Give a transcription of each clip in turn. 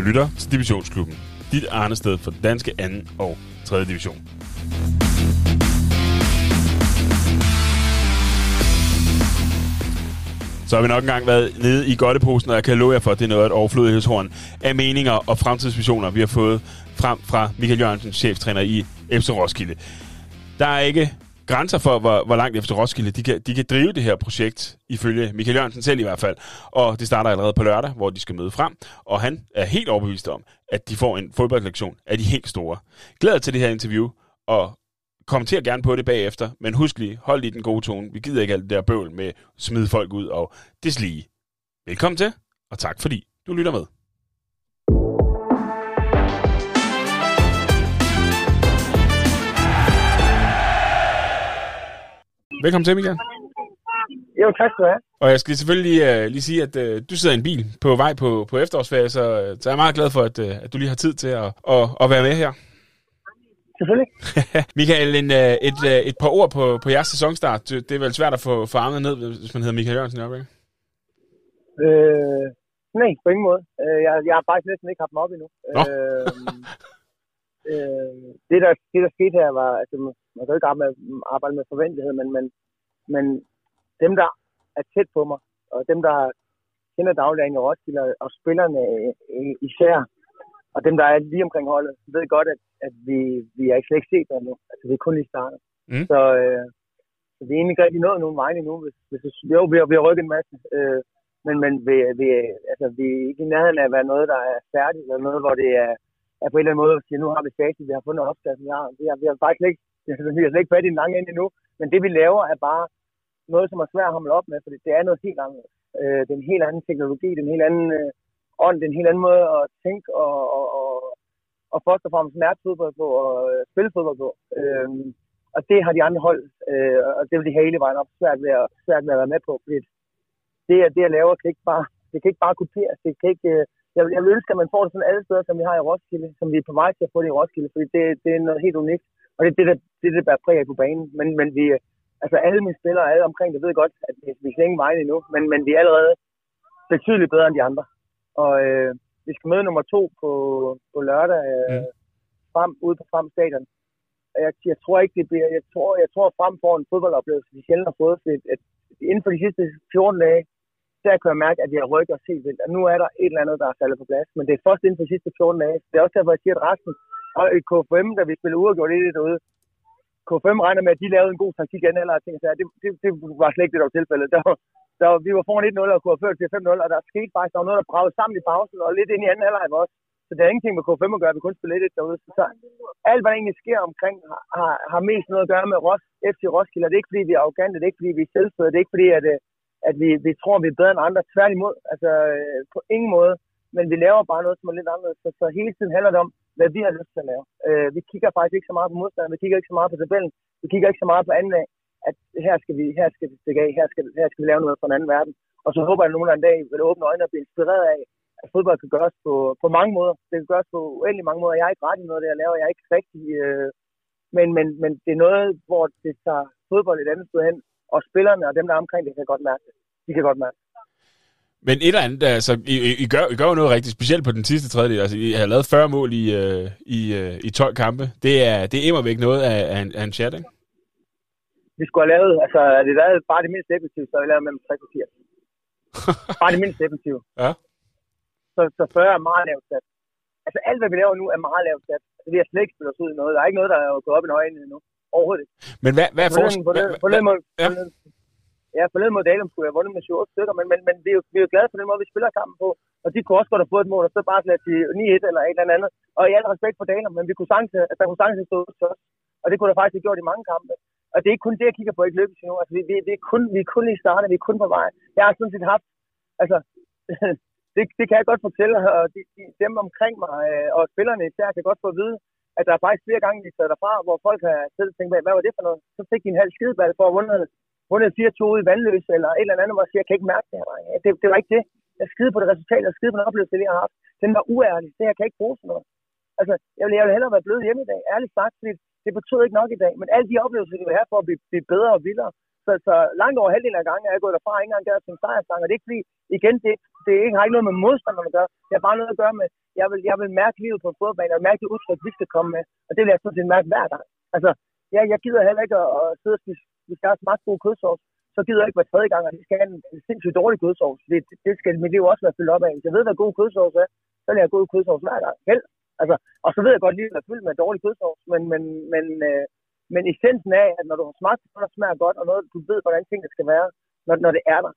Du lytter til Divisionsklubben. Dit sted for danske 2. og 3. division. Så har vi nok engang været nede i godteposen, og jeg kan love jer for, at det er noget af et overflødighedshorn af meninger og fremtidsvisioner, vi har fået frem fra Michael Jørgensen, cheftræner i FC Roskilde. Der er ikke grænser for, hvor, hvor langt efter Roskilde de kan, de kan drive det her projekt, ifølge Michael Jørgensen selv i hvert fald. Og det starter allerede på lørdag, hvor de skal møde frem. Og han er helt overbevist om, at de får en fodboldlektion af de helt store. Glæder til det her interview, og kommenter gerne på det bagefter. Men husk lige, hold lige den gode tone. Vi gider ikke alt det der bøvl med at smide folk ud og deslige. Velkommen til, og tak fordi du lytter med. Velkommen til, Michael. Jo, tak skal du have. Og jeg skal selvfølgelig uh, lige sige, at uh, du sidder i en bil på vej på, på efterårsferie, så, uh, så jeg er meget glad for, at, uh, at du lige har tid til at, at, at være med her. Selvfølgelig. Michael, en, uh, et, uh, et par ord på, på jeres sæsonstart. Det er vel svært at få, få armet ned, hvis man hedder Michael Jørgensen i øjeblikket? Øh, nej, på ingen måde. Jeg, jeg har faktisk næsten ikke haft dem op endnu. Nå. Øh, øh, det, der, det, der skete her, var, altså, man kan jo ikke arbejde med, arbejde med forventelighed, men, men, men dem, der er tæt på mig, og dem, der kender dagligdagen i Roskilde, og spillerne øh, især, og dem, der er lige omkring holdet, ved godt, at, at vi, vi er ikke slet ikke set der nu. Altså, vi er kun lige startet. Mm. Så, øh, så vi er egentlig ikke rigtig nået nogen vegne endnu. Hvis, hvis, jo, vi har, vi har rykket en masse. Øh, men men vi, vi, altså, vi er ikke i nærheden af at være noget, der er færdigt, eller noget, hvor det er, er på en eller anden måde siger, nu har vi facit, vi har fundet opskriften, vi har, vi har, vi har faktisk ikke, vi har slet ikke fat i den lange ende endnu, men det vi laver er bare noget, som er svært at hamle op med, for det er noget helt andet. Øh, det er en helt anden teknologi, det er en helt anden øh, ånd, det er en helt anden måde at tænke og, og, og, og først og fremmest mærke fodbold på og øh, spille fodbold på. Øh, og det har de andre hold, øh, og det vil de hele vejen op svært ved, at, svært ved at være med på, fordi det, det jeg laver, kan ikke bare, det kan ikke bare kopieres, det kan ikke, øh, jeg, jeg vil ønske, at man får det sådan alle steder, som vi har i Roskilde, som vi er på vej til at få det i Roskilde, fordi det, det er noget helt unikt, og det er det, der, det, det bærer præg på banen. Men, men vi, altså alle mine spillere alle omkring det ved godt, at vi, vi er ingen vejen endnu, men, men vi er allerede betydeligt bedre end de andre. Og øh, vi skal møde nummer to på, på lørdag øh, mm. frem, ude på Frem Stadion. Jeg, jeg, tror ikke, det bliver, jeg tror, jeg tror frem får en fodboldoplevelse, vi sjældent har fået, fordi at inden for de sidste 14 dage, der kan jeg mærke, at jeg rykker os helt vildt. Og nu er der et eller andet, der er faldet på plads. Men det er først inden for de sidste 14 dage. Det er også derfor, jeg siger, at resten, og i KFM, da vi spillede uafgjort lidt derude, KFM regner med, at de lavede en god taktik igen, eller ting, så det, det, det, var slet ikke det, der var tilfældet. Der, der, vi var foran 1-0 og kunne have ført til 5-0, og der skete faktisk, der var noget, der bragede sammen i pausen, og lidt ind i anden halvleg også. Så det er ingenting med K5 at gøre, vi kun spille lidt derude. Så alt, hvad der egentlig sker omkring, har, har, har mest noget at gøre med Ros, FC Roskilde. Det er ikke, fordi vi er arrogante, det er ikke, fordi vi er selvfødte, det er ikke, fordi at, øh, at vi, vi tror, vi er bedre end andre. Tværtimod, altså øh, på ingen måde. Men vi laver bare noget, som er lidt anderledes. Så, så hele tiden handler det om, hvad vi har lyst til at lave. Øh, vi kigger faktisk ikke så meget på modstanderen, vi kigger ikke så meget på tabellen, vi kigger ikke så meget på anden af, at her skal vi, her skal vi stikke af, her skal, her skal vi lave noget fra en anden verden. Og så håber jeg, at nogen en dag vil åbne øjnene og blive inspireret af, at fodbold kan gøres på, på mange måder. Det kan gøres på uendelig mange måder. Jeg er ikke ret i noget af det, jeg laver. Jeg er ikke rigtig... Øh, men, men, men det er noget, hvor det tager fodbold et andet sted hen, og spillerne og dem, der er omkring det, kan godt mærke det. De kan godt mærke det. Men et eller andet, altså, I, I, gør, I gør jo noget rigtig specielt på den sidste tredjedel. Altså, I har lavet 40 mål i, uh, i, uh, i 12 kampe. Det er, det er væk noget af, af, en, af en chat, ikke? Vi skulle have lavet, altså, det er bare det mindst effektive, så har vi lavet mellem 60 og 80. bare det mindst effektive. Ja. Så, så 40 er meget lavt sat. Altså, alt, hvad vi laver nu, er meget lavt sat. Altså, vi har slet ikke spillet os ud i noget. Der er ikke noget, der er gået op i øjnene endnu. Overhovedet ikke. Men hvad, hvad er forskellen? Ja, forleden mod Dalum skulle jeg have vundet med 7 stykker, men, men, men vi, er jo, vi er jo glade for den måde, vi spiller kampen på. Og de kunne også godt have fået et mål, og så bare slet til 9-1 eller et eller andet. Og i al respekt for Dalum, men vi kunne sagtens, at der kunne sagtens stå til os. Og det kunne der faktisk have gjort i mange kampe. Og det er ikke kun det, jeg kigger på, ikke lykkes endnu. Altså, vi, vi, vi, er kun, vi er kun lige startet, vi er kun på vej. Jeg har sådan set haft, altså, det, det kan jeg godt fortælle, og de, de, dem omkring mig, øh, og spillerne især, kan godt få at vide, at der er faktisk flere gange, vi sad derfra, hvor folk har siddet og tænkt, hvad var det for noget? Så fik de en halv skideball for at vundet vundet 4-2 i vandløs, eller et eller andet, hvor jeg siger, jeg kan ikke mærke det her. Det, det var ikke det. Jeg skide på det resultat, jeg skide på den oplevelse, jeg har haft. Den var uærlig. Det her kan jeg ikke bruge sådan noget. Altså, jeg ville, jeg ville hellere være blevet hjemme i dag, ærligt sagt, fordi det betød ikke nok i dag. Men alle de oplevelser, vi vil have for at blive, blive bedre og vildere. Så, så langt over halvdelen af gangen er jeg gået derfra, ikke engang der til en sejrsang. Og det er ikke fordi, igen, det, det er ikke, har ikke noget med modstanderne at gøre. Det har bare noget at gøre med, jeg vil, jeg vil mærke livet på en fodboldbane, og mærke det udtryk, vi skal komme med. Og det vil jeg sådan set mærke hver gang. Altså, jeg, jeg gider heller ikke at, at sidde og spise, vi skal have smagt god kødsovs, så gider jeg ikke hver tredje gang, at vi skal have en, en sindssygt dårlig kødsovs. Det, det, det skal mit liv også være fyldt op af. Hvis jeg ved, hvad god kødsovs er, så vil jeg god kødsovs hver gang. Held. Altså, og så ved jeg godt, at livet er fyldt med dårlig kødsovs, men, men, men, øh, men essensen af, at når du har smagt noget, der smager godt, og noget, du ved, hvordan tingene skal være, når, når det er der,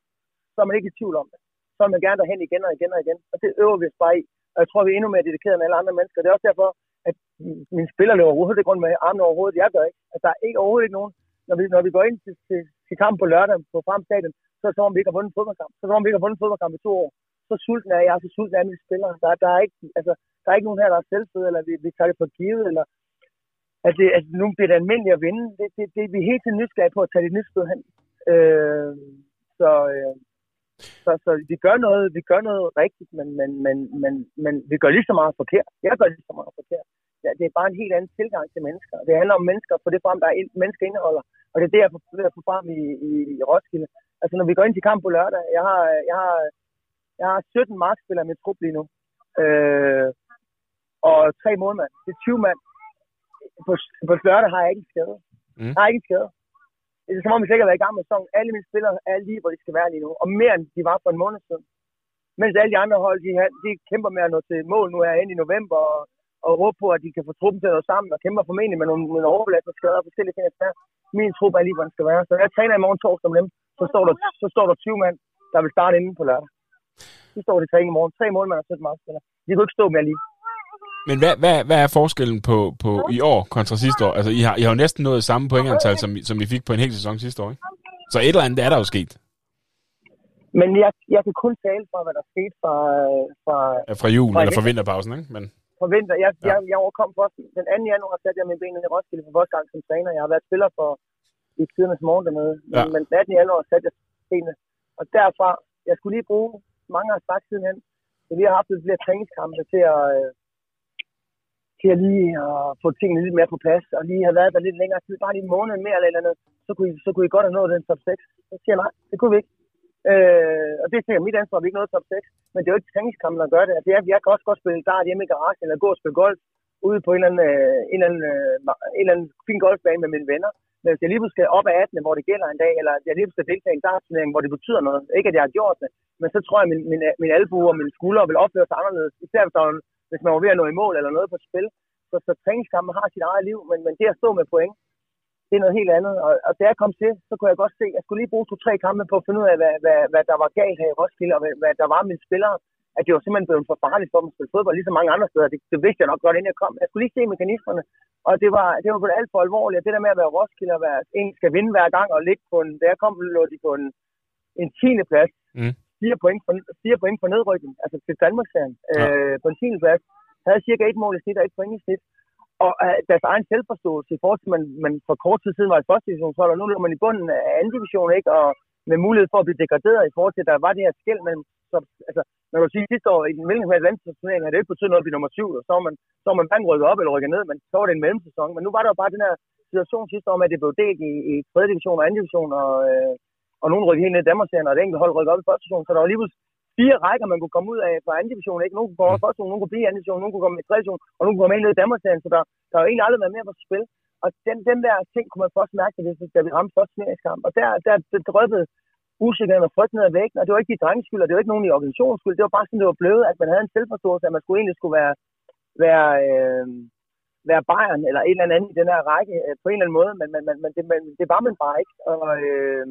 så er man ikke i tvivl om det. Så vil man gerne derhen igen og igen og igen. Og det øver vi os bare i. Og jeg tror, vi er endnu mere dedikeret end alle andre mennesker. Det er også derfor, at mine spillere løber overhovedet ikke rundt med armene overhovedet. Jeg gør ikke. Altså, der er ikke overhovedet ikke nogen. Når vi, når vi går ind til, til, til kamp på lørdag på Fremstadion, så er det som om, vi ikke har vundet en fodboldkamp. Så er det som om, vi ikke har vundet en fodboldkamp i to år. Så sulten er jeg, så sulten er mine spillere. Der, der, er ikke, altså, der er ikke nogen her, der er selvføde, eller vi, vi tager det for givet, eller at, det, at nu bliver det almindeligt at vinde. Det, det, det, vi er helt til nysgerrige på at tage det nyt sted hen. Øh, så, øh, så, så vi gør noget, vi gør noget rigtigt, men, men, men, men, men vi gør lige så meget forkert. Jeg gør lige så meget forkert. Ja, det er bare en helt anden tilgang til mennesker. Det handler om mennesker, for det frem, der er mennesker indeholder. Og det er det, jeg får få frem i, i, i Roskilde. Altså, når vi går ind til kamp på lørdag, jeg har, jeg har, jeg har 17 markspillere med trup lige nu. Øh, og tre målmænd. Det er 20 mand. På, på lørdag har jeg ikke en skade. Mm. Jeg har ikke en skade. Det er som om, vi sikkert har været i gang med sæsonen. Alle mine spillere er lige, hvor de skal være lige nu. Og mere end de var for en måned siden. Mens alle de andre hold, de, de kæmper med at nå til mål nu her i november. Og, og håber på, at de kan få truppen til at nå sammen. Og kæmper formentlig med nogle, nogle nogle og skader og forskellige ting. Altså, min trup er lige, hvor den skal være. Så jeg træner i morgen torsdag med dem. Så står der, så står der 20 mand, der vil starte inden på lørdag. De står de træning i morgen. Tre målmænd og 17 markspillere. De kunne ikke stå mere lige. Men hvad, hvad, hvad er forskellen på, på i år kontra sidste år? Altså, I har, I har jo næsten nået samme pointantal, som, som I fik på en hel sæson sidste år, ikke? Så et eller andet er der jo sket. Men jeg, jeg kan kun tale fra, hvad der skete fra... Fra, ja, fra jul, fra eller fra vinterpausen, ikke? Men... Fra vinter. Jeg, ja. jeg, jeg overkom først... Den 2. januar satte jeg min ben i Roskilde for første gang som træner. Jeg har været spiller for i tidernes morgen dernede. Ja. Men den 18. januar satte jeg benene. Og derfra... Jeg skulle lige bruge... Mange har sagt sidenhen. Så vi har haft lidt flere træningskampe til at... Til at lige at få tingene lidt mere på plads, og lige have været der lidt længere tid, bare lige en måned mere eller, eller andet, så kunne, I, så kunne I godt have nået den top 6. Så siger jeg nej, det kunne vi ikke. Øh, og det er sikkert mit ansvar, at vi ikke nåede top 6, men det er jo ikke træningskampen, der gør det. Altså, jeg, jeg kan også godt spille dart hjemme i garagen, eller gå og spille golf ude på en eller anden, øh, en eller anden, øh, en eller anden fin golfbane med mine venner. Men hvis jeg lige skal op ad 18, hvor det gælder en dag, eller jeg lige skal deltage i en dartturnering, hvor det betyder noget, ikke at jeg har gjort det, men så tror jeg, at min, min, min albue og min skulder vil opføre sig anderledes, især hvis, der, hvis man var ved at nå i mål eller noget på spil. Så, så træningskampen har sit eget liv, men, men det at stå med point, det er noget helt andet. Og, og da jeg kom til, så kunne jeg godt se, at jeg skulle lige bruge to-tre kampe på at finde ud af, hvad, hvad, hvad der var galt her i Roskilde, og hvad, hvad der var med spillere. At det var simpelthen blevet for farligt for dem at spille fodbold, ligesom mange andre steder. Det, det vidste jeg nok godt, inden jeg kom. Jeg skulle lige se mekanismerne, og det var, det var blevet alt for alvorligt. Og det der med at være Roskilde og være, en skal vinde hver gang og ligge på en... Da jeg kom, lå de på en, en 10. plads. Mm. 4 point, for, 4 point for nedrykning, altså til Danmarksserien, ja. øh, på en 10. plads. Havde cirka et mål i snit og et point i snit og uh, deres egen selvforståelse i forhold til, at man, man for kort tid siden var i første divisionshold, og nu er man i bunden af anden division, ikke? Og med mulighed for at blive degraderet i forhold til, at der var det her skæld mellem, så, altså, man kan sige, sidste år i den mellemklasse landsturnering, havde det ikke betydet noget at blive nummer syv, og så var man, så var man hverken rykket op eller rykket ned, men så var det en mellemsæson. Men nu var der jo bare den her situation sidste år med, at det blev delt i, i 3. division og 2. division, og, øh, og nogen rykkede helt ned i Danmarksserien, og det enkelt hold rykkede op i første division, så der var lige fire rækker, man kunne komme ud af fra anden division. Ikke? Nogen kunne komme op i første division, nogen kunne blive i anden division, nogen kunne komme i tredje division, og nogen kunne komme ind i Danmarksserien, så der, der har jo egentlig aldrig været mere på spil. Og den, den der ting kunne man først mærke, da vi ramte første turneringskamp. Og der, der, der drøbbede usikkerheden og frygten af væggen, og det var ikke de drenges skyld, og det var ikke nogen i organisationens skyld. Det var bare sådan, det var blevet, at man havde en selvforståelse, at man skulle egentlig skulle være, være, øh, være Bayern eller et eller andet i den her række øh, på en eller anden måde, men, men, men, men, det, men det var man bare ikke. Og, øh,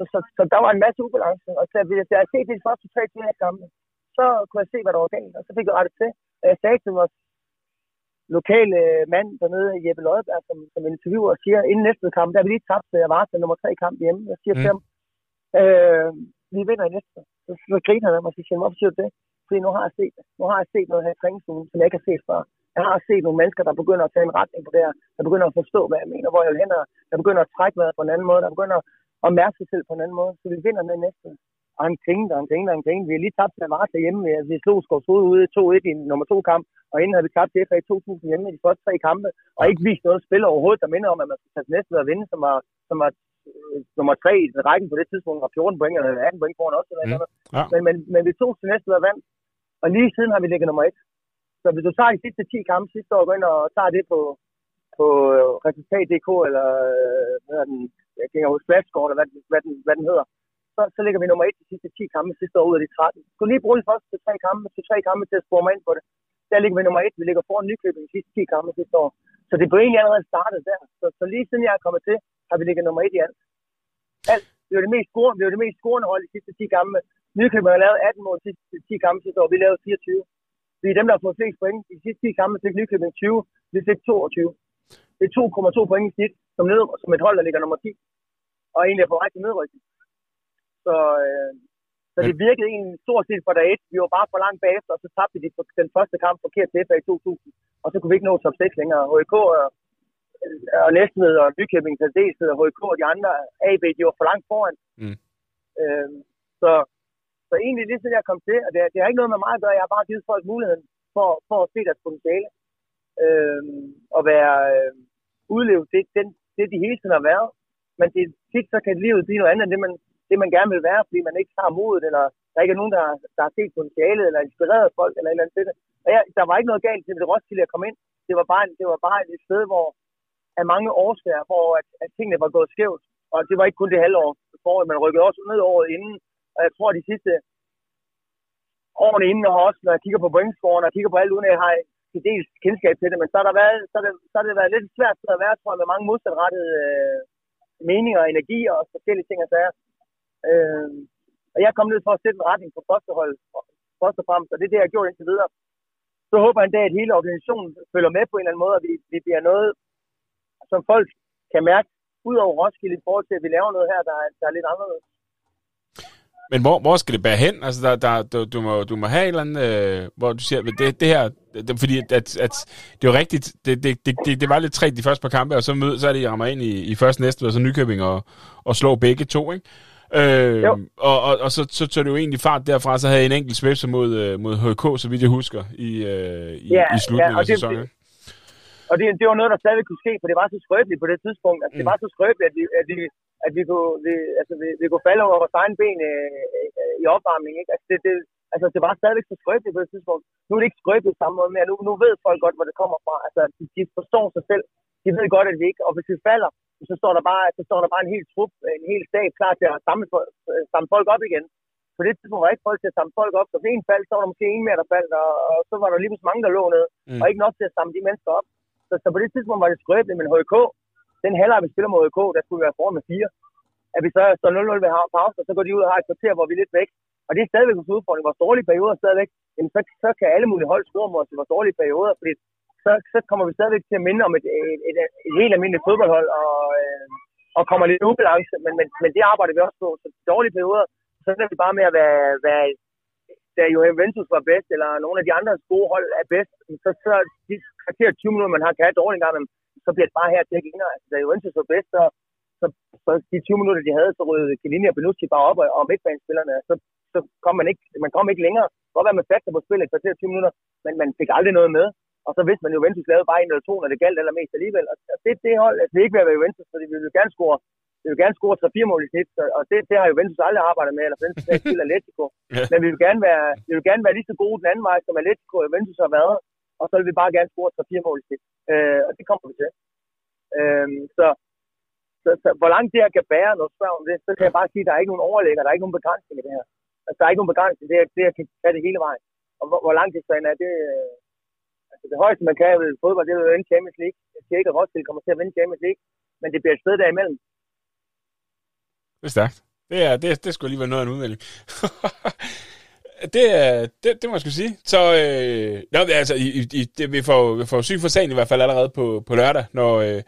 så, så, så, der var en masse ubalance, og så, hvis jeg havde set de første tre kampe, så kunne jeg se, hvad der var galt, og så fik jeg rettet til. Og jeg sagde til vores lokale mand dernede, Jeppe Løjberg, som, som interviewer, og siger, inden næste kamp, der er vi lige tabt, så jeg var til nummer tre kamp hjemme. Jeg siger mm. til ham, øh, vi vinder i næste. Så, så griner han af mig og siger, hvorfor siger du det? Fordi nu har jeg set det. Nu har jeg set noget her i træningsugen, som jeg ikke har set før. Jeg har set nogle mennesker, der begynder at tage en retning på det her, der begynder at forstå, hvad jeg mener, hvor jeg vil hen, der begynder at trække vejret på en anden måde, der begynder at mærke sig selv på en anden måde, så vi vinder med næste. Og han grinte, og han grinte, og han grinte. Vi har lige tabt til Avarta hjemme. Vi slog Skovs Hoved ude 2-1 i nummer 2 kamp, og inden havde vi tabt til FA i 2000 hjemme i de første tre kampe, og ikke vist noget spil overhovedet, der minder om, at man skulle tage næste og vinde, som var, som var øh, nummer 3 i rækken på det tidspunkt, og 14 point, eller 18 point foran også. Eller Mm. noget. Ja. Men, men, men vi tog til næste og vandt, og lige siden har vi ligget nummer 1. Så hvis du tager de sidste 10 kampe sidste år, og går ind og tager det på, på øh, resultat.dk, eller øh, hvad den, jeg kan ikke huske, Flashscore, eller hvad, den- hvad, den, hvad den hedder, så, så ligger vi nummer 1 de sidste 10 kampe sidste år ud af de 13. Du lige bruge de første tre kampe, til tre kampe til at spore mig ind på det. Der ligger vi nummer 1, vi ligger foran Nykøbing de sidste 10 kampe sidste år. Så det blev egentlig allerede startet der. Så, så lige siden jeg er kommet til, har vi ligget nummer 1 i alt. alt. Vi var det mest scorende, vi var det mest scorende hold de sidste 10 kampe. Nykøbing har lavet 18 mål de sidste 10 kampe sidste år, vi lavede 24. Vi er dem, der har fået flest point. I de sidste 10 kampe fik Nykøbing 20, vi fik 22. Det er 2,2 point i snit, som, ned, som et hold, der ligger nummer 10. Og egentlig er på vej til nedrykning. Så, øh, så det virkede egentlig stort set fra dag 1. Vi var bare for langt bagefter, og så tabte vi de, den første kamp forkert til FA i 2000. Og så kunne vi ikke nå top 6 længere. HK og, og Næstved og Nykøbing til dels, og HK og de andre AB, de var for langt foran. Mm. Øh, så, så egentlig lige siden jeg kom til, og det, det har ikke noget med mig at gøre, jeg har bare givet folk muligheden for, for at se deres potentiale. Øh, og være øh, udleve det, den, det, de hele tiden har været. Men det, tit så kan livet blive noget andet end det, man, det, man gerne vil være, fordi man ikke har modet, eller der ikke er nogen, der, der har set potentialet, eller inspireret folk, eller et eller andet til det. Og jeg, der var ikke noget galt til det Roskilde at komme ind. Det var bare, det var bare et sted, hvor af mange årsager, hvor at, at tingene var gået skævt. Og det var ikke kun det halvår foråret, man rykkede også ned året inden. Og jeg tror, de sidste årene inden, og også når jeg kigger på pointscoren, og jeg kigger på alt, uden at jeg har til dels kendskab til det, men så har, der været, så har, det, så har det været lidt svært at være, tror jeg, med mange modsatrettede øh, meninger og energi og forskellige ting og sager. Øh, og jeg kom ned for at sætte en retning på fosterhold, først og fremmest, og det er det, jeg har gjort indtil videre. Så håber jeg en dag, at hele organisationen følger med på en eller anden måde, og vi, vi bliver noget, som folk kan mærke, ud over Roskilde i forhold til, at vi laver noget her, der er, der er lidt anderledes. Men hvor, hvor skal det bære hen? Altså, der, der, du, du, må, du må have et eller andet, øh, hvor du siger, det, det her, det, fordi at, at, at det er jo rigtigt, det, det, det, det, det var lidt træt de første par kampe, og så, mød, så er det, rammer ind i, i første næste, og så Nykøbing og, og slår begge to, ikke? Øh, Jo. og, og, og så, så tog det jo egentlig fart derfra, så havde I en enkelt svæbse mod, øh, mod HK, så vidt jeg husker, i, øh, i, Ja, i slutningen ja, af det- sæsonen. Og det, det var noget, der stadig kunne ske, for det var så skrøbeligt på det tidspunkt. Altså, mm. Det var så skrøbeligt, at vi, at vi, at vi, kunne, vi, altså, vi, vi kunne falde over vores egen ben øh, øh, i opvarmning. Ikke? Altså, det, det, altså, det var stadigvæk så skrøbeligt på det tidspunkt. Nu er det ikke skrøbeligt samme måde mere. Nu, nu ved folk godt, hvor det kommer fra. Altså, de, de forstår sig selv. De ved godt, at vi ikke... Og hvis vi falder, så står der bare, så står der bare en hel trup, en hel stab klar til at samle, fol- øh, samle folk op igen. På det tidspunkt var ikke folk til at samle folk op. Så hvis en faldt, så var der måske en mere, der faldt, og, og så var der lige pludselig mange, der lå ned. Mm. Mm. Og ikke nok til at samle de mennesker op. Så, så på det tidspunkt var det skrøbeligt, men HK, den halvleg, vi spiller mod HK, der skulle vi være foran med fire. At vi så står 0-0 ved pause, og så går de ud og har et kvarter, hvor vi er lidt væk. Og det er stadigvæk vores udfordring. Vores dårlige perioder stadigvæk, jamen så, så kan alle mulige hold score mod os i vores dårlige perioder, fordi så, så kommer vi stadigvæk til at minde om et, et, et, et helt almindeligt fodboldhold, og, øh, og kommer lidt ubalance, men, men, men det arbejder vi også på. Så dårlige perioder, så er vi bare med at være, være da Juventus var bedst, eller nogle af de andre gode hold er bedst, så, så de kvarter 20 minutter, man har kan have dårligt engang, så bliver det bare her til at grine. Altså, da Juventus var bedst, så, så, så de 20 minutter, de havde, så rød Chiellini og Benucci bare op, og, og midtbanespillerne, så, så kom man ikke, man kom ikke længere. Godt være, man satte sig på spillet et kvarter 20 minutter, men man fik aldrig noget med. Og så vidste man, at Juventus lavede bare en eller to, når det galt allermest alligevel. Og det, det hold, altså, det er ikke ved at være Juventus, fordi vi vil gerne score vi vil gerne score 3-4 mål i snit, og det, det har Juventus aldrig arbejdet med, eller for den skyld Atletico. Men vi vil, gerne være, vi vil gerne være lige så gode den anden vej, som Atletico og Juventus har været, og så vil vi bare gerne score 3-4 mål i snit. Øh, og det kommer vi til. Øh, så, så, så, hvor langt det her kan bære, når du spørger om det, så kan jeg bare sige, at der er ikke nogen overlægger, der er ikke nogen begrænsning i det her. Altså, der er ikke nogen begrænsning, det, er- det her kan tage det hele vejen. Og hvor, hvor langt det er, det, øh, altså det højeste, man kan ved fodbold, det er jo vinde Champions League. Jeg siger ikke, at Roskilde kommer til at vinde Champions League, men det bliver et sted derimellem. Det er stærkt. Det, er, det, det skulle alligevel noget af en udmelding. det, er, det, det må jeg skulle sige. Så øh, nå, altså, i, i, det, vi, får, vi får syg for sagen i hvert fald allerede på, på lørdag, når, øh,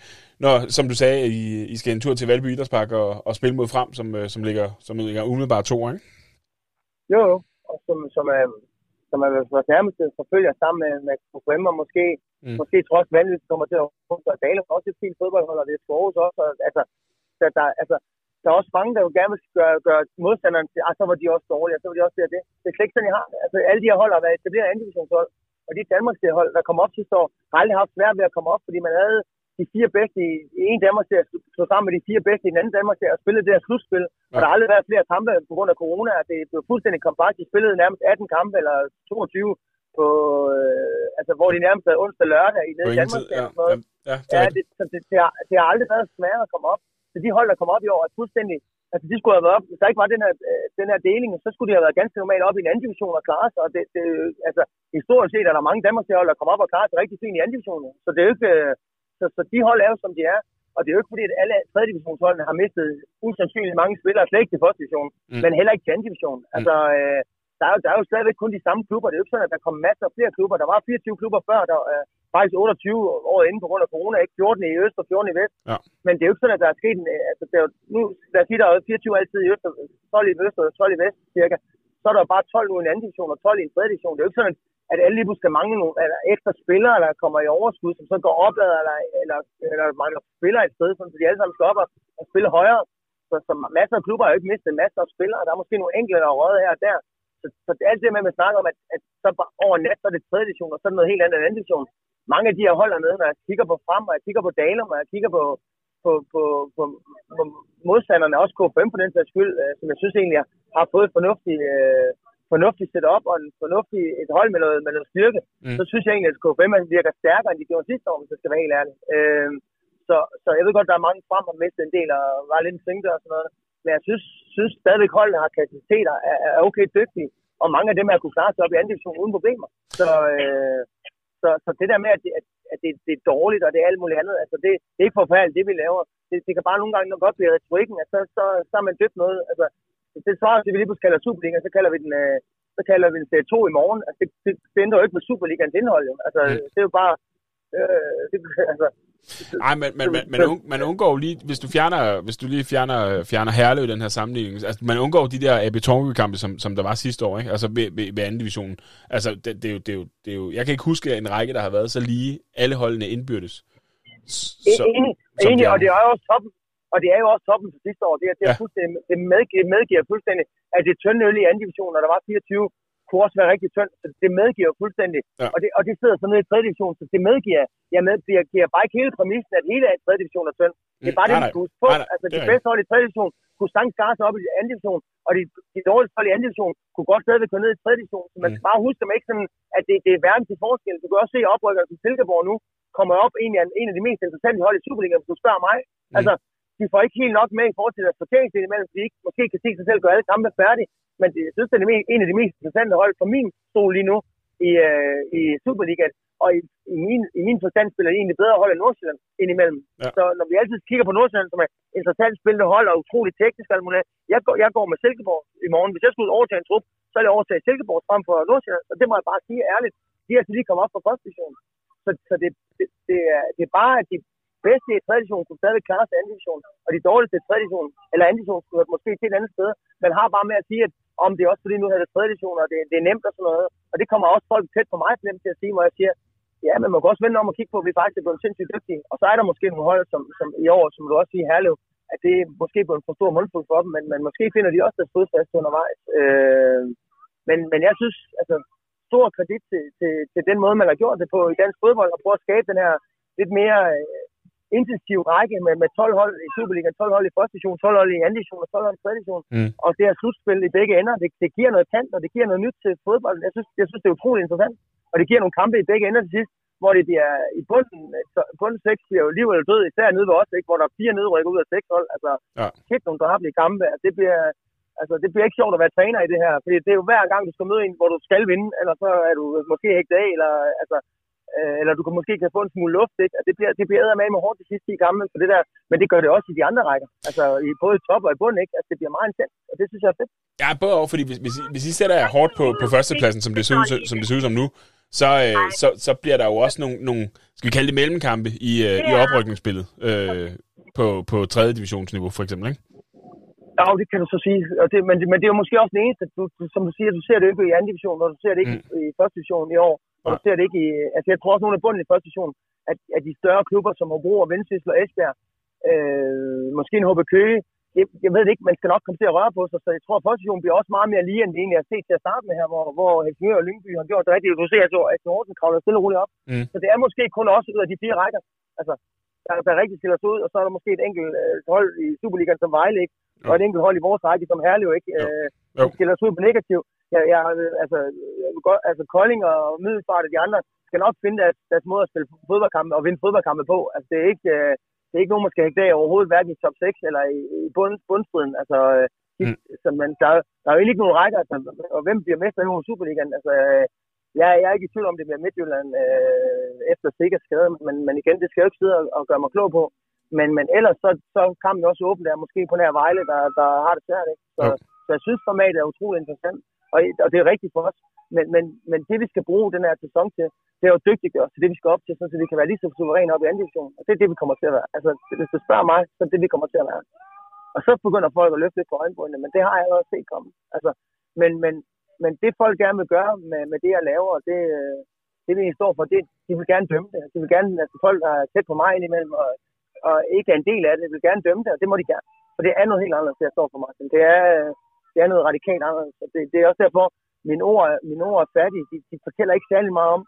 når, som du sagde, I, I skal en tur til Valby Idrætspark og, og spille mod frem, som, øh, som ligger, som ligger umiddelbart to, ikke? Jo, jo. Og som, som er, som er vores nærmeste forfølger sammen med, med KFM, og måske, Mm. måske trods vanvittigt kommer til at få og Dale også et fint fodboldhold, og det er Skoves også. Og, altså, der, der, altså, der er også mange, der jo gerne vil gøre, gøre modstanderen til, ah, så var de også dårlige, og så var de også og det. Det er slet ikke sådan, I har det. Altså, alle de her hold har været etableret anden divisionshold, og de Danmarks hold, der kom op sidste år, har aldrig haft svært ved at komme op, fordi man havde de fire bedste i, i en Danmark til at slå sammen med de fire bedste i den anden Danmark til at spille det her slutspil. Ja. Og der har aldrig været flere kampe på grund af corona. Det blev fuldstændig kompakt. De spillede nærmest 18 kampe eller 22 på, øh, altså, hvor de nærmest havde onsdag lørdag i nede i Danmark. Ja, ja, ja, det, ja, det, det, det, har, det har aldrig været svært at komme op. Så de hold, der kom op i år, er fuldstændig Altså, de skulle have været op, hvis der ikke var den her, øh, den her deling, så skulle de have været ganske normalt op i en anden division og klare sig. Og det, det, altså, historisk set er der mange Danmarks hold, der kommer op og klarer sig rigtig fint i anden division. Så det er jo ikke, øh, så, så de hold er jo, som de er. Og det er jo ikke fordi, at alle 3. divisionsholdene har mistet usandsynligt mange spillere, slet ikke til første division, mm. men heller ikke til anden division. Mm. Altså, øh, der, er jo, der er jo stadigvæk kun de samme klubber. Det er jo ikke sådan, at der kommer masser af flere klubber. Der var 24 klubber før, der, øh, faktisk 28 år inden på grund af corona, ikke 14 i øst og 14 i vest. Ja. Men det er jo ikke sådan, at der er sket en, altså, der er, nu, lad os sige, der er 24 altid i øst, 12 i øst og 12 i vest, cirka. Så er der bare 12 nu i en anden division og 12 i en tredje division. Det er jo ikke sådan, at alle lige skal mangle nogle eller ekstra spillere, der kommer i overskud, som så går opad, eller, eller, eller mangler spillere et sted, så de alle sammen skal op og, og spille højere. Så, så masser af klubber har jo ikke mistet masser af spillere. Der er måske nogle enkelte, der er røget her og der. Så, så det alt det med, at man snakker om, at, at så over nat, så er det tredje division, og så er det noget helt andet end anden division mange af de her hold nede, når jeg kigger på frem, og jeg kigger på Dalum, og jeg kigger på, på, på, på, på modstanderne, også KFM på den sags skyld, øh, som jeg synes egentlig har fået et fornuftigt, øh, fornuftigt setup og en fornuftig, et hold med noget, med noget styrke, mm. så synes jeg egentlig, at KFM virker stærkere, end de gjorde sidste år, hvis jeg skal være helt ærlig. Øh, så, så jeg ved godt, der er mange frem, og mistet en del, og var lidt en og sådan noget. Men jeg synes, synes stadigvæk, holdene har kapaciteter, er, er okay dygtige, og mange af dem er kunne klare sig op i anden division uden problemer. Så, øh, så, så det der med, at, det, at, det, det er dårligt, og det er alt muligt andet, altså det, det er ikke forfærdeligt, det vi laver. Det, det kan bare nogle gange nok godt blive retorikken, at så, så, så er man døbt noget. Altså, det svarer til, at vi lige pludselig kalder Superliga, så kalder vi den, øh, så kalder vi den serie 2 i morgen. Altså, det, det, det ændrer jo ikke på Superligans indhold, jo. Altså, det er jo bare... Øh, det, altså, Nej, men, men, men, man, man undgår lige, hvis du fjerner, hvis du lige fjerner, fjerner Herlev i den her sammenligning, altså man undgår de der ab kampe som, som der var sidste år, ikke? altså ved, ved, ved anden division. Altså det, det, er jo, det, er jo, det er jo, jeg kan ikke huske en række, der har været så lige alle holdene indbyrdes. Så, enig, enig og det er jo også toppen, og det er jo også toppen for sidste år. Det, er, det, er ja. fuldstændig, det medgiver, medgiver fuldstændig, at det er tynde øl i anden division, og der var 24 kunne også være rigtig tyndt, så det medgiver fuldstændig. Ja. Og, det, og det sidder så nede i 3. division, så det medgiver, jeg medgiver giver bare ikke hele præmissen, at hele 3. division er tyndt. Det er bare mm, det, vi skal huske på. Nej, nej, altså, de bedste hold i 3. division kunne sagtens skare sig op i 2. division, og de, de dårligste hold i 2. division kunne godt stadigvæk gå ned i 3. division. Så man skal mm. bare huske dem ikke sådan, at det, det er verden til forskel. Du kan også se oprykkerne til Silkeborg nu, kommer op en af, en af de mest interessante hold i Superligaen, hvis du spørger mig. Mm. Altså, de får ikke helt nok med i forhold til deres sorteringsdel imellem, fordi de ikke, måske kan se sig selv gøre alle kampe færdige. Men det, jeg synes, det er en af de mest interessante hold for min stol lige nu i, øh, i Superligaen. Og i, i, min, i min forstand spiller de egentlig bedre hold end Nordsjælland indimellem. Ja. Så når vi altid kigger på Nordsjælland, som er interessant spillende hold og utroligt teknisk, jeg, går, jeg går med Silkeborg i morgen. Hvis jeg skulle overtage en trup, så er det overtage Silkeborg frem for Nordsjælland. Og det må jeg bare sige ærligt. De er altså lige kommet op fra første division. Så, så det, det, det, er, det er bare, at de bedste i 3. division kunne stadig klare sig i 2. division, og de dårligste i 3. division, eller 2. division skulle måske til et andet sted. Man har bare med at sige, at om det er også fordi, nu har det 3. division, og det, det, er nemt og sådan noget. Og det kommer også folk tæt på mig nemt til at sige, hvor jeg siger, ja, men man kan også vende om og kigge på, at vi faktisk er blevet sindssygt dygtige. Og så er der måske nogle hold, som, som i år, som du også siger, Herlev, at det er måske på en for stor mundfuld for dem, men, men måske finder de også deres fodfast undervejs. Øh, men, men jeg synes, altså, stor kredit til, til, til den måde, man har gjort det på i dansk fodbold, og prøve at skabe den her lidt mere øh, intensiv række med, med 12 hold i Superligaen, 12 hold i første division, 12 hold i anden division og 12 hold i tredje division. Mm. Og det er slutspil i begge ender. Det, det giver noget tand, og det giver noget nyt til fodbold. Jeg synes, jeg synes, det er utroligt interessant. Og det giver nogle kampe i begge ender til sidst, hvor det bliver i bunden, bunden 6 bliver jo liv eller død, især nede ved os, ikke? hvor der er fire nedrykker ud af seks hold. Altså, ja. kæft nogle drabelige kampe. Altså, det bliver, altså, det bliver ikke sjovt at være træner i det her, fordi det er jo hver gang, du skal møde en, hvor du skal vinde, eller så er du måske hægtet af, eller altså, øh, eller du kan måske kan få en smule luft, ikke? Altså, det bliver, det bliver med med hårdt de sidste 10 kampe, for det der, men det gør det også i de andre rækker. Altså i både top og i bund, ikke? Altså det bliver meget intens, og det synes jeg er fedt. Ja, både over, fordi hvis, hvis, hvis I sætter jer hårdt på, på førstepladsen, som det ser ud, som det ser ud som nu, så, øh, så, så bliver der jo også nogle, nogle, skal vi kalde det mellemkampe i, øh, i oprykningsspillet øh, på, på 3. divisionsniveau for eksempel, ikke? Ja, det kan du så sige. Og det, men, det, men det er jo måske også den eneste, du, som du siger, du ser det ikke i anden division, og du ser det ikke mm. i, i første division i år. Og du ser det ikke i, altså jeg tror også, nogle af bunden i første division, at, at de større klubber som Hobro og Vendsyssel og Esbjerg, øh, måske en HB Køge, jeg, jeg ved det ikke, man skal nok komme til at røre på sig, så jeg tror, at første division bliver også meget mere lige, end det egentlig er set til at starte med her, hvor, hvor Helsingør og Lyngby har gjort det rigtigt. Du ser, at Aston Horten kravler stille og roligt op. Mm. Så det er måske kun også ud af de fire rækker. Altså, der, der rigtig skiller sig ud, og så er der måske et enkelt øh, hold i Superligaen som Vejle, ikke? og et enkelt hold i vores række som Herlev, ikke? Jo. Øh, Jo. der skiller sig ud på negativ. Jeg, jeg, altså, jeg vil godt, altså, Kolding og Middelfart og de andre skal nok finde deres, deres måde at spille fodboldkampe og vinde fodboldkampe på. Altså, det er ikke, øh, det er ikke nogen, man skal hægte af overhovedet, hverken i top 6 eller i, i bund, bundstriden. Altså, øh, de, Mm. så, man, der, der er jo ikke nogen rækker, altså, og hvem bliver mester i Superligaen? Altså, øh, jeg, jeg er ikke i tvivl om, det bliver Midtjylland øh, efter sikkert skade, men, men igen, det skal jeg jo ikke sidde og, og gøre mig klog på. Men, men ellers så, så kampen også åben der, måske på nær Vejle, der, der har det svært. Ikke? Så, Jo. så jeg synes, formatet er utrolig interessant, og, og det er rigtigt for os. Men, men, men det, vi skal bruge den her sæson til, det er jo dygtiggøre os til det, vi skal op til, så vi kan være lige så suveræne op i anden division. Og det er det, vi kommer til at være. Altså, hvis du spørger mig, så er det, vi kommer til at være. Og så begynder folk at løfte lidt på øjenbrynene, men det har jeg allerede set komme. Altså, men, men, men det folk gerne vil gøre med, med det, jeg laver, og det, øh, det vi står for, det, de vil gerne dømme det. De vil gerne, altså folk, der er tæt på mig indimellem, og, og ikke er en del af det, vil gerne dømme det, og det må de gerne. For det er noget helt anderledes, det jeg står for mig. Det er, øh, det er noget radikalt anderledes. Og det, det er også derfor, mine ord, mine ord er færdige. De, de fortæller ikke særlig meget om,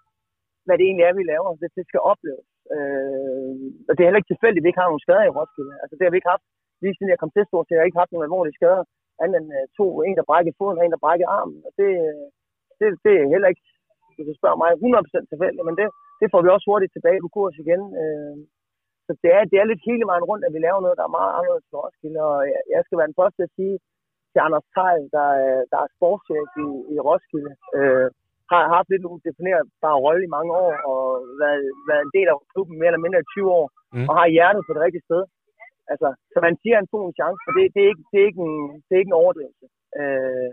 hvad det egentlig er, vi laver. Det, det skal opleves. Øh, og det er heller ikke tilfældigt, at vi ikke har nogen skader i Roskilde. Altså, det har vi ikke haft. Lige siden jeg kom til stort så har jeg ikke haft nogen alvorlige skader. Andet end øh, to, en der brækkede foden, og en der brækkede armen. Og det, øh, det, det er heller ikke, hvis du spørger mig, 100% tilfældigt. Men det, det får vi også hurtigt tilbage på kurs igen. Øh, så det er, det er lidt hele vejen rundt, at vi laver noget, der er meget anderledes for Roskilde. Og jeg, jeg skal være den første til at sige til Anders Tejl, der, er- der er sportschef i, i Roskilde, øh, har haft lidt en definerbar rolle i mange år, og været, været en del af klubben mere eller mindre i 20 år, Mm. og har hjertet på det rigtige sted. Altså, så man siger, at han tog en chance, for det, det, er, ikke, det, er, ikke en, det er ikke en overdrivelse. Øh,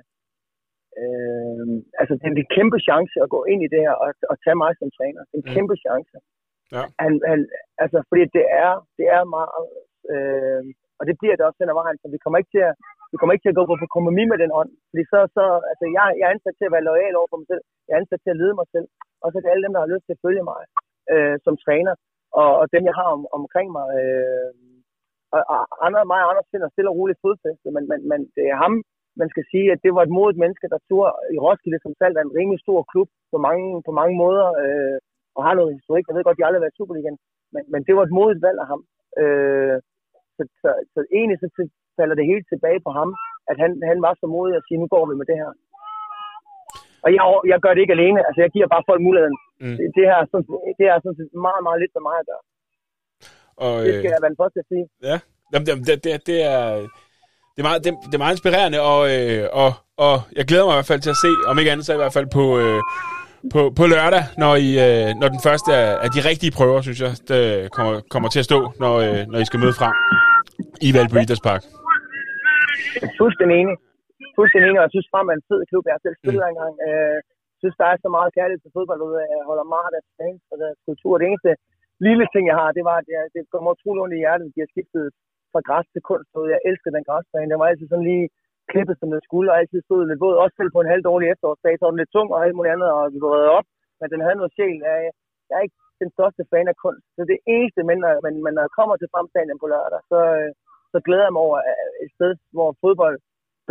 øh, altså, det er en kæmpe chance at gå ind i det her og, og tage mig som træner. Er en Mm. kæmpe chance. Ja. Han, han, altså, fordi det er, det er meget, øh, og det bliver det også den ad vejen, så vi kommer ikke til at, vi kommer ikke til at gå på kompromis med den ånd. Fordi så, så altså, jeg, jeg er ansat til at være lojal over for mig selv. Jeg er ansat til at lede mig selv. Og så er det alle dem, der har lyst til at følge mig øh, som træner. Og, og dem, jeg har om, omkring mig. Øh, og, og andre, mig og Anders finder stille og roligt fodfæste, men, men, men det er ham, man skal sige, at det var et modigt menneske, der tog i Roskilde, som selv er en rimelig stor klub på mange, på mange måder, øh, og har noget historik. Jeg ved godt, de aldrig har været Superligaen, men, men det var et modigt valg af ham. Øh, så, så, så egentlig så til- falder det helt tilbage på ham, at han, han var så modig at sige, nu går vi med det her. Og jeg, jeg gør det ikke alene, altså jeg giver bare folk muligheden. Mm. Det, det, her, er det er sådan set meget, meget lidt for mig at gøre. Og, Det skal jeg være den første at sige. Ja, Jamen, det, det, det, det er... Det er, meget, det, det er meget inspirerende, og, øh, og, og jeg glæder mig i hvert fald til at se, om ikke andet så i hvert fald på, øh, på, på lørdag, når, I, øh, når den første af, af de rigtige prøver, synes jeg, det kommer, kommer til at stå, når, øh, når I skal møde frem i Valby Idrætspark. Fuldstændig enig. Fuldstændig enig, og jeg synes frem er en fed klub. Jeg har selv spillet mm. engang. Øh, Jeg synes, der er så meget kærlighed til fodbold derude. Jeg holder meget af deres fans og deres kultur. Det eneste lille ting, jeg har, det var, at jeg, det kommer utrolig ondt i hjertet, at de har skiftet fra græs til kunst. derude. Jeg elsker den græsplæne. Den var altid sådan lige klippet, som den skulle, og altid stod lidt våd. Også selv på en halv dårlig efterårsdag, så var den lidt tung og alt muligt andet, og vi var reddet op. Men den havde noget sjæl. Jeg, jeg er ikke den største fan af kunst. Så det eneste, men når, men, men når jeg kommer til fremstanden på lørdag, så, øh, så glæder jeg mig over øh, et sted, hvor fodbold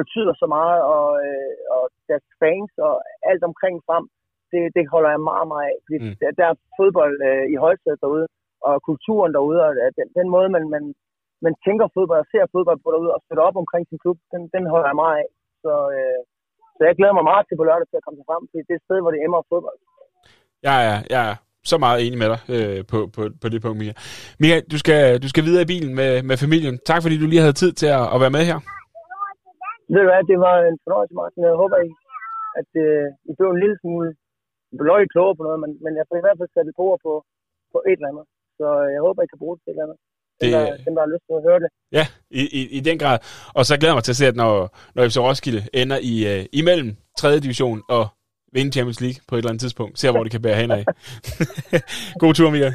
betyder så meget, og, øh, og deres fans og alt omkring frem, det, det holder jeg meget, meget af. Fordi Mm. der, der er fodbold øh, i højsædet derude, og kulturen derude, og den, den måde, man, man, man tænker fodbold og ser fodbold på derude, og støtter op omkring sin klub, den, den holder jeg meget af. Så, øh, så jeg glæder mig meget til på lørdag til at komme frem, fordi det er et sted, hvor det emmer fodbold. Er, jeg er så meget enig med dig øh, på, på, på det punkt, Mia. Mia, du skal, du skal videre i bilen med, med familien. Tak, fordi du lige havde tid til at, at være med her. Ved du hvad, det var en fornøjelse, Martin. Jeg håber, I, at øh, I blev en lille smule bløj klogere på noget, men, men jeg får i hvert fald sat et ord på, på et eller andet. Så øh, jeg håber, I kan bruge det til et eller andet. Dem, Det- der, dem, der har lyst til at høre det. Ja, i, i, i den grad. Og så glæder jeg mig til at se, at når, når FC Roskilde ender i, øh, imellem 3. division og vinde Champions League på et eller andet tidspunkt. Ser, hvor det kan bære hen af. God tur, Mia.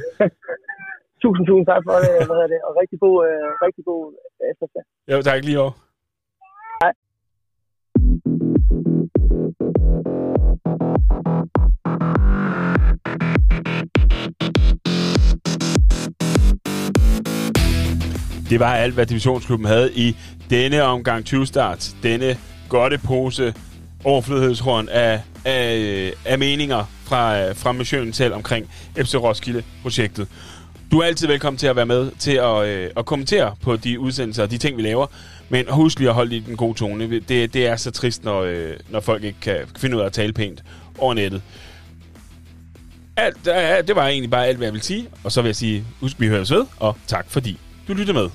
Tusind, tusind tak for det, hvad hedder det og rigtig god, øh, rigtig god efterfølgelse. Jo, tak lige over. Det var alt, hvad divisionsklubben havde i denne omgang 20 start. Denne godte pose overflødighedshorn af, af, af meninger fra, fra missionen selv omkring FC Roskilde-projektet. Du er altid velkommen til at være med til at, øh, at kommentere på de udsendelser og de ting, vi laver. Men husk lige at holde i den gode tone. Det, det er så trist, når, øh, når folk ikke kan finde ud af at tale pænt over nettet. Alt, øh, det var egentlig bare alt, hvad jeg vil sige. Og så vil jeg sige, husk, vi høres ved, og tak fordi du lyttede med.